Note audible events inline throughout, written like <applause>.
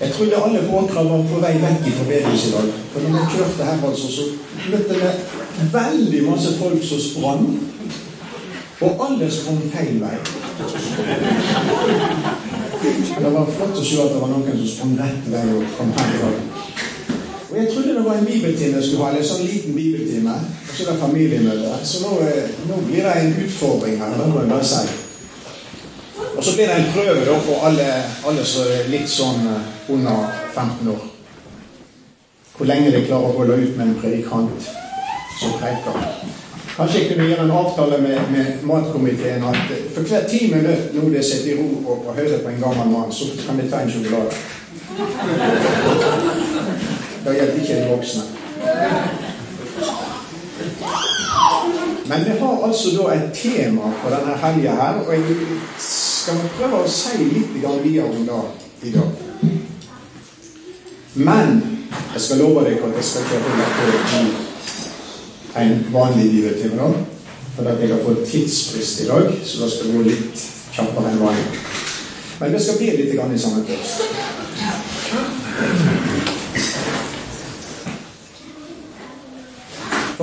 Jeg trodde alle åkre var på vei vekk i forbedelse i dag. For når vi kjørte her, altså, så møtte vi veldig masse folk som sprang. Og alle sprang feil vei. Det var flott å se at det var noen som sprang rett vei og kom her i dag. Og Jeg trodde det var en bibeltime jeg skulle ha, eller en sånn liten bibeltime. Så så er det familiemøte. Så nå, eh, nå blir det en utfordring her. det må jeg bare si. Og så blir det en prøve da for alle, alle som er litt sånn eh, under 15 år. Hvor lenge de klarer å holde ut med en predikant som preker. Kanskje jeg kunne gjøre en avtale med, med matkomiteen at eh, for hver ti minutter nå de sitter i ro og, og hører på en gammel mann, så kan vi ta en sjokolade. Da gjelder ikke de voksne. Men vi har altså da et tema på denne helga her, og jeg skal prøve å si litt videre om det i dag. Men jeg skal love deg at jeg skal ikke holde på i en vanlig bibeltime. For at jeg har fått tidsfrist i dag, så da skal det gå litt kjappere enn vanlig. Men vi skal bli litt i sammen først.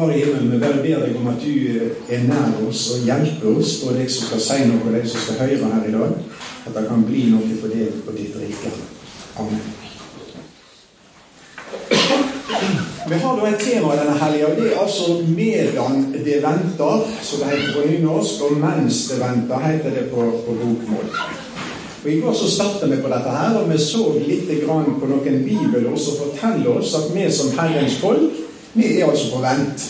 Far i himmelen, vi bare ber deg om at du er nær oss og hjelper oss, og deg som skal si noe, og deg som skal høre her i dag, at det kan bli noe for deg og ditt rike. Amen. Vi har da et tema denne helga, det er altså 'medan det venter', som det heter på nynorsk, og 'mens det venter', heter det på, på bokmål. Og I går så starta vi på dette her, og vi så litt på noen bibelord som forteller oss at vi som Herrens folk vi er altså på vent.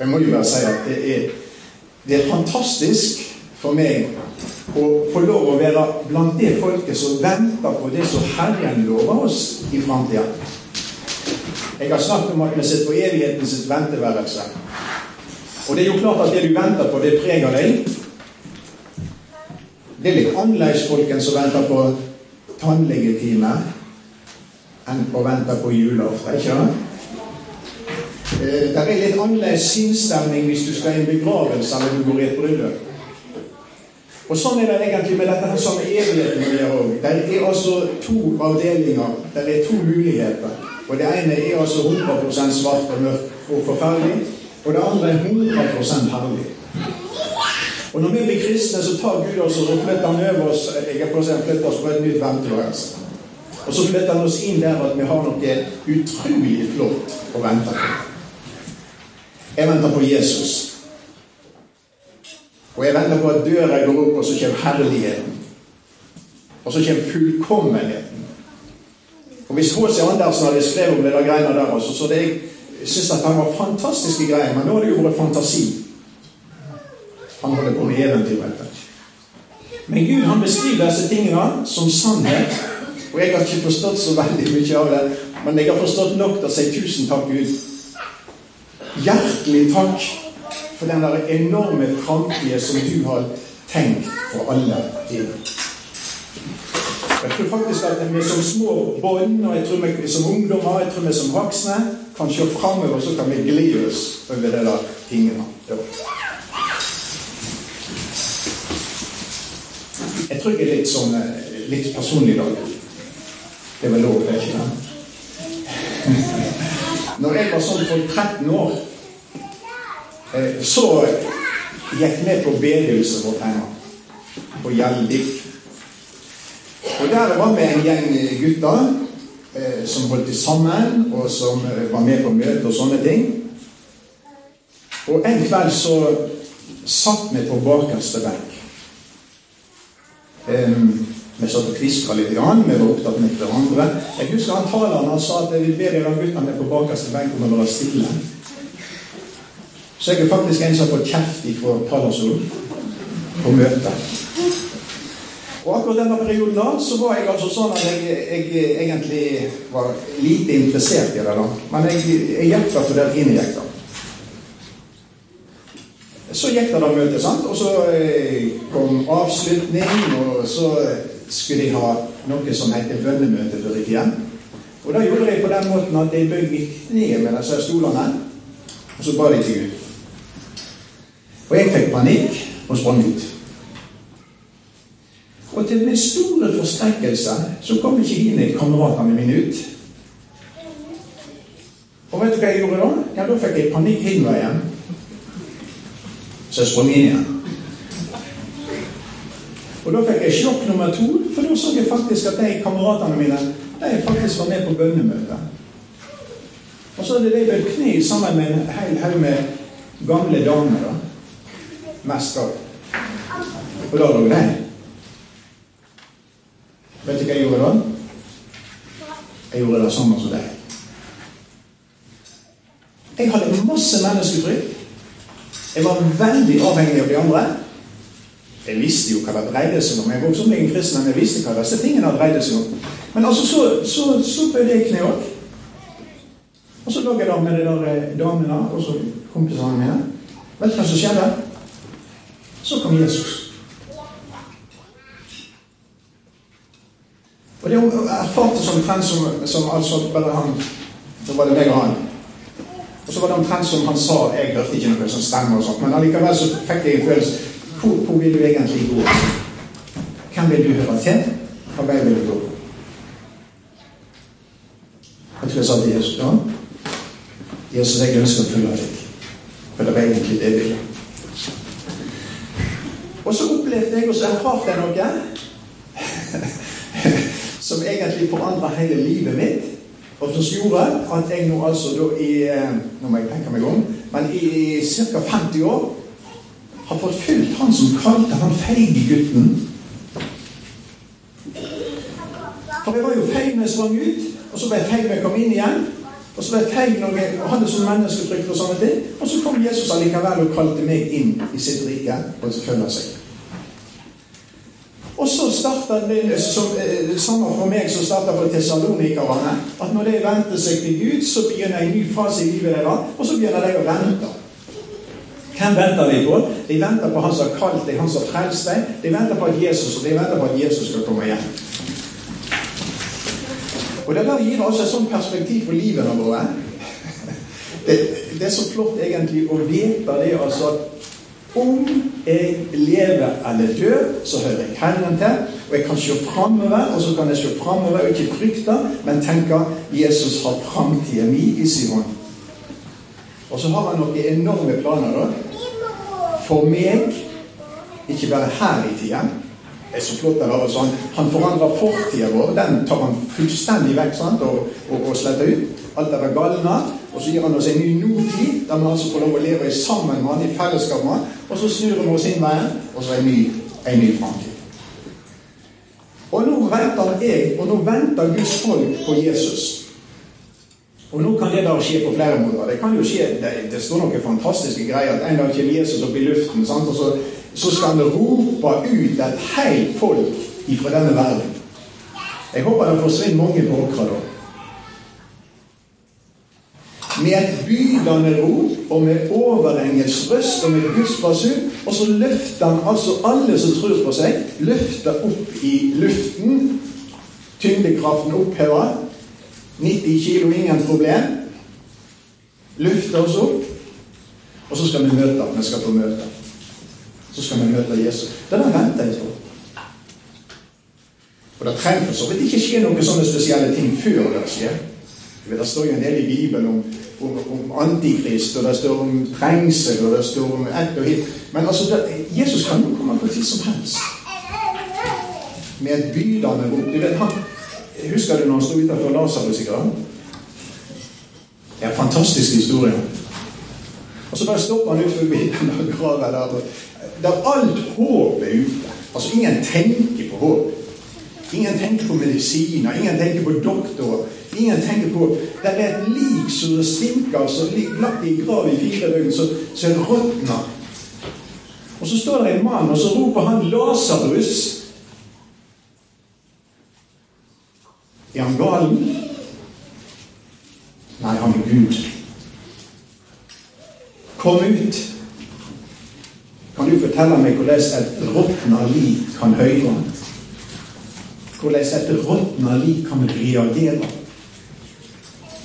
Jeg må jo bare si at det er, det er fantastisk for meg å få lov å være blant det folket som venter på det som Herren lover oss i framtida. Jeg har snakket om at vi sitter på evighetens venteværelse. Og det er jo klart at det du venter på, det preger deg. Det er litt annerledes folkens som venter på tannlegetime enn å vente på julaften. ikke sant? Eh, det er litt annerledes sinnsstemning hvis du skal i en begravelse når du går i et bryllup. Og Sånn er det egentlig med dette her samme evigheten vi gjør òg. Det er altså to avdelinger. Det er to muligheter. Og Det ene er altså 100 svart og mørkt og forferdelig. Og det andre er 100 herlig. Og når vi blir kristne, så tar Gud oss og flytter han over oss jeg er på å si, flytter oss på et nytt venteværelse. Og så flytter han oss inn der at vi har noe utrolig flott å vente på. Jeg venter på Jesus. Og jeg venter på at døra går opp, og så kommer herligheten. Og så kommer fullkommenheten. Og Hvis H.C. Andersen hadde skrevet om det der greiene der, også, så det, jeg syns at han var fantastiske greier, men nå har det jo vært fantasi. Han holder på med eventyr. Men Gud han beskriver disse tingene som sannhet. Og jeg har ikke forstått så veldig mye av det, men jeg har forstått nok til å si tusen takk, Gud, Hjertelig takk for den der enorme framtida som du har tenkt for alle tider. Jeg tror faktisk at vi som små bånd, og jeg tror vi som ungdommer, jeg tror vi som voksne, kan se framover, så kan vi glede oss over det der tingene. Jeg tror jeg er litt sånn litt personlig i dag. Det vel lov, det er ikke det? Når jeg var sånn for 13 år Eh, så gikk vi på bedehuset vårt hjemme, på Gjeldik. Og der var vi en gjeng gutter eh, som holdt sammen, og som var med på møte og sånne ting. Og en kveld så satt vi på bakerste benk. Vi satt og kviska litt, grann, vi var opptatt med hverandre. Jeg husker han taleren han sa at vi ber de guttene på bakerste benk om å være stille. Så jeg er faktisk en som har fått kjeft fra talerstolen på møtet. Og akkurat denne perioden da, så var jeg altså sånn at jeg, jeg egentlig var lite interessert i det. da. Men jeg, jeg gikk da for det inn gikk da. Så gikk det da møte, sant? og så eh, kom avslutning, og så skulle de ha noe som heter bønnemøte i tida. Og da gjorde de på den måten at de bøyde ned med disse stolene, og så ba de til Gud. Og jeg fikk panikk og sprang ut. Og til min store forskrekkelse så kom ikke mine kameratene mine ut. Og vet du hva jeg gjorde da? Ja, Da fikk jeg panikk hele veien. Så jeg sprang inn igjen. Og da fikk jeg sjokk nummer to, for da så jeg faktisk at de kameratene mine de faktisk var med på bønnemøte. Og så hadde de bøyd kne sammen med en hel haug med gamle damer. da. Mest av. Og da lå de. Vet du hva jeg gjorde da? Jeg gjorde det samme som deg. Jeg hadde masse mennesketrykk. Jeg var veldig avhengig av de andre. Jeg visste jo hva det dreide seg om. Jeg vokste opp med en kristen, men jeg visste hva disse tingene dreide seg om. Men altså, så, så, så bøyde jeg kne òg. Og så lå jeg da med de der eh, damene og så kompisene mine. Vet du hva som skjedde? Så kom Jesus. Og det erfarte som omtrent som, som altså bare han Så var det meg og han. Og så var det omtrent som han sa Jeg hørte ikke noe som stemmer, og sånt, men allikevel så fikk jeg en følelse hvor, hvor vil du egentlig gå? Hvem vil du høre til? Og vei vil du gå? Jeg tror jeg sa til Jesus da Jesus, jeg ønsker å følge deg. For det var egentlig det jeg ville. Og så opplevde jeg, og så erfarte jeg noe <laughs> som egentlig forandra hele livet mitt. Og som gjorde at jeg nå altså da i Nå må jeg tenke meg om. Men i ca. 50 år har fått fulgt han som kalte han feige gutten. For jeg var jo feig når jeg sprang ut, og så ble jeg feig når jeg kom inn igjen. Og så ble jeg feig når jeg hadde sånn menneskefrykt og sånne ting. Og så kom Jesus allikevel og kalte meg inn i sitt rike og følger seg. Og så starta det som, eh, samme for meg som starta for tessalonikerne. At når de vendte seg til Gud, så begynner en ny fase i livet deres. Og så begynner de å vente. Hvem venter de på? De venter på Han som har kalt deg, Han som har frelst deg. De venter på at Jesus og de venter på at Jesus skal komme igjen. Og Det der gir altså et sånt perspektiv på livene våre. <laughs> Det, det, er så flott egentlig å vite det altså at om jeg lever eller dør, så hører jeg Herren til. Og jeg kan se framover, og så kan jeg se framover og ikke frykte, men tenke Jesus har framtida mi i sin hånd. Og så har han noen enorme planer da. For meg, ikke bare her i tida, det er så flott det var sånn. Han forandrer fortida vår. Den tar han fullstendig vekk sant? Og, og, og sletter ut. Alt det galne. Og så gir han oss en ny nåtid, der vi altså får lov å leve sammen med han i fellesskap med han. Og så snur han oss inn veien, og så en ny, en ny framtid. Og nå venter jeg, og nå venter Guds folk på Jesus. Og nå kan det da skje på flere måter. Det kan jo skje, det, det står noen fantastiske greier. at En dag kommer Jesus opp i luften, sant? og så så skal han rope ut et helt folk ifra denne verden. Jeg håper det forsvinner mange borgere da. Med et bydende rop og med overengelsk røst og med Guds basun. Og så løfter han altså alle som tror på seg, løfter opp i luften. Tyngdekraften oppheva. 90 kilo, ingen problem. Løfte oss opp. Og så skal vi møte. Vi skal få møte så skal vi møte Jesus. Den har venta jeg på. Og det trenger for så vidt ikke skje noen sånne spesielle ting før det skjer. Det står jo en del i Bibelen om, om, om Antikrist, og det står om trengsel, og det står om ett og hit. Men altså, det, Jesus kan jo komme på tid som helst. Med et bydende rop. Du vet, han, Husker du når han sto utenfor Lasarus i graven? Det er en fantastisk historie. Og så bare stopper han ut forbi <laughs> den grava der der alt håp er ute. Altså ingen tenker på håp. Ingen tenker på medisiner, ingen tenker på doktorer. Ingen tenker på Det er et lik som stinker, som ligger lagt i grav i fire døgn, så, så råtner. Og så står det en mann, og så roper han 'Lasarus'. Er han galen? Nei, han er Gud. Kom ut. Kan du fortelle meg hvordan et råtna liv kan høre? Hvordan et råtna liv kan reagere?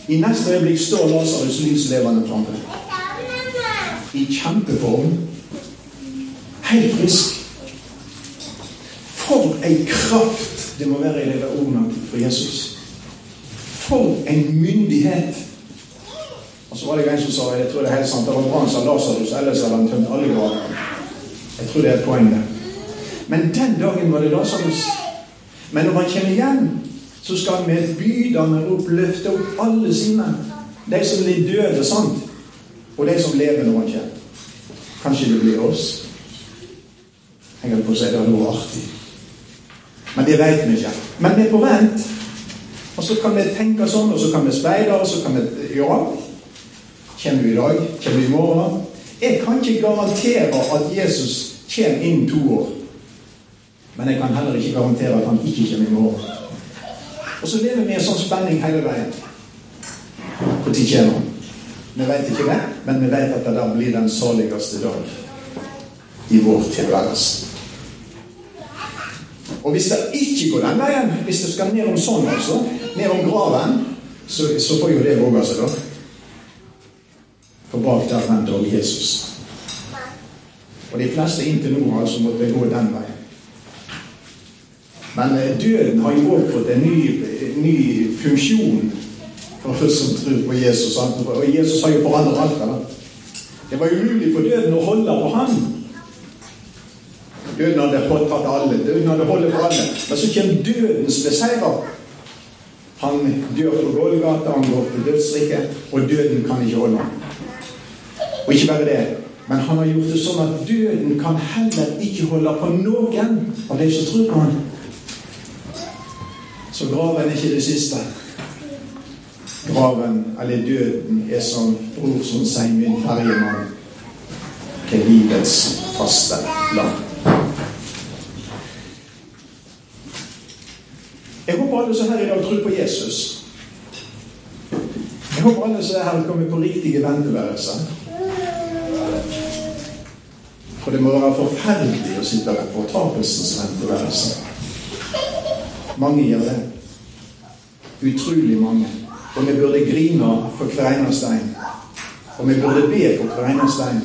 I neste øyeblikk står Lasarus lyslevende framme. I kjempeform. Helt frisk. For en kraft det må være i dette ordet for Jesus. For en myndighet. Og så var det en som sa jeg tror det er helt sant, det var bra han sa Lasarus, ellers hadde han tømt alle graver. Jeg tror det er et poeng det. Men den dagen var det Lasarus. Men når han kommer hjem, så skal han med bydende rop løfte opp alle sine. De som blir døde, sant? Og de som lever når han kommer. Kanskje det blir oss. Jeg holdt på å si det hadde vært artig. Men det vet vi ikke. Men vi er på vent. Og så kan vi tenke sånn, og så kan vi speide, og så kan vi Ja. Kommer vi i dag? Kommer vi i morgen? Jeg kan ikke garantere at Jesus kommer innen to år. Men jeg kan heller ikke garantere at han ikke kommer i morgen. Og så lever vi i en sånn spenning hele veien. Når kommer han? Vi vet ikke det, men vi vet at det der blir den saligste dag i vår tilværelse. Og hvis det ikke går den veien, hvis det skal ned om sånn, altså, ned om graven, så, så får jo det våge seg, da. For bak der venter også Jesus. Og de fleste inntil nå har altså måttet gå den veien. Men eh, døden har jo òg fått en ny, ny funksjon for oss som tror på Jesus. Og Jesus har jo forandret alt. Eller? Det var umulig for døden å holde på ham. Døden hadde påtatt alle. Døden hadde holdt for alle. Men så kommer dødens beseirer. Han dør på Gålgata, han går til dødsriket, og døden kan ikke holde ham. Og ikke bare det, men han har gjort det sånn at døden kan heller ikke holde på noen av de som tror på ham. Så graven er ikke det siste. Graven, eller døden, er som bror som sier min ferjemann til livets faste land. Håper alle som er her i dag tror på Jesus. Jeg håper alle som er her, kommer på riktige venteværelser. For det må være forferdelig å sitte på fortapelsens venteværelse. Mange gjør det. Utrolig mange. Og vi burde grine for hver. Og vi burde be for hver eneste en.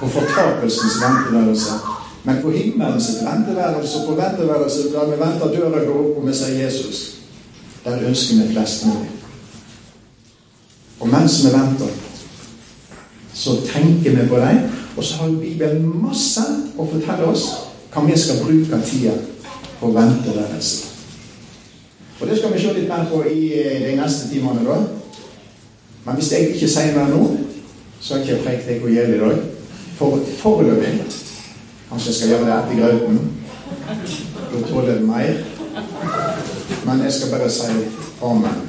På fortapelsens venteværelse. Men på himmelens venteværelse, på venteværelse der vi venter døra går opp, og vi sier Jesus, der ønsker vi flest mulig. Og mens vi venter, så tenker vi på dem. Og så har Bibelen masse å fortelle oss hva vi skal bruke tida på venteværelse. Og det skal vi se litt mer på i de neste timene. da. Men hvis jeg ikke sier mer nå, så har jeg ikke prekt deg å gjøre i dag. For, foreløpig Kanskje jeg skal gjøre det etter grauten. Da tåler jeg mer. Men jeg skal bare si amen.